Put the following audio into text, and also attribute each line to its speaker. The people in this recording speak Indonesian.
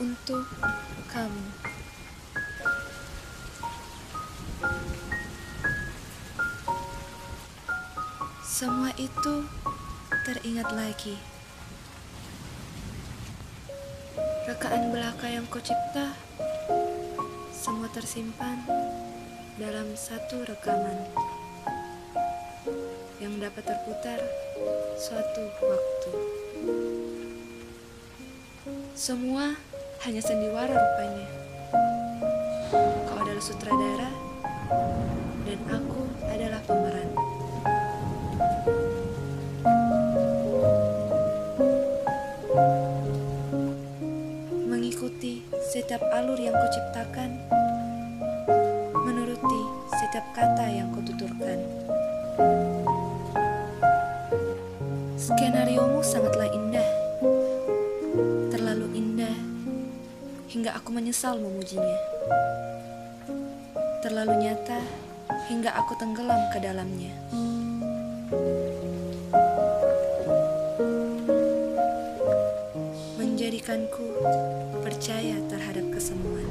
Speaker 1: untuk kamu. Semua itu teringat lagi. Rekaan belaka yang kau cipta, semua tersimpan dalam satu rekaman yang dapat terputar suatu waktu. Semua hanya sandiwara rupanya. Kau adalah sutradara dan aku adalah pemeran. Mengikuti setiap alur yang kau ciptakan, menuruti setiap kata yang kau tuturkan. Skenariomu sangatlah indah, hingga aku menyesal memujinya. Terlalu nyata hingga aku tenggelam ke dalamnya. Menjadikanku percaya terhadap kesemuan.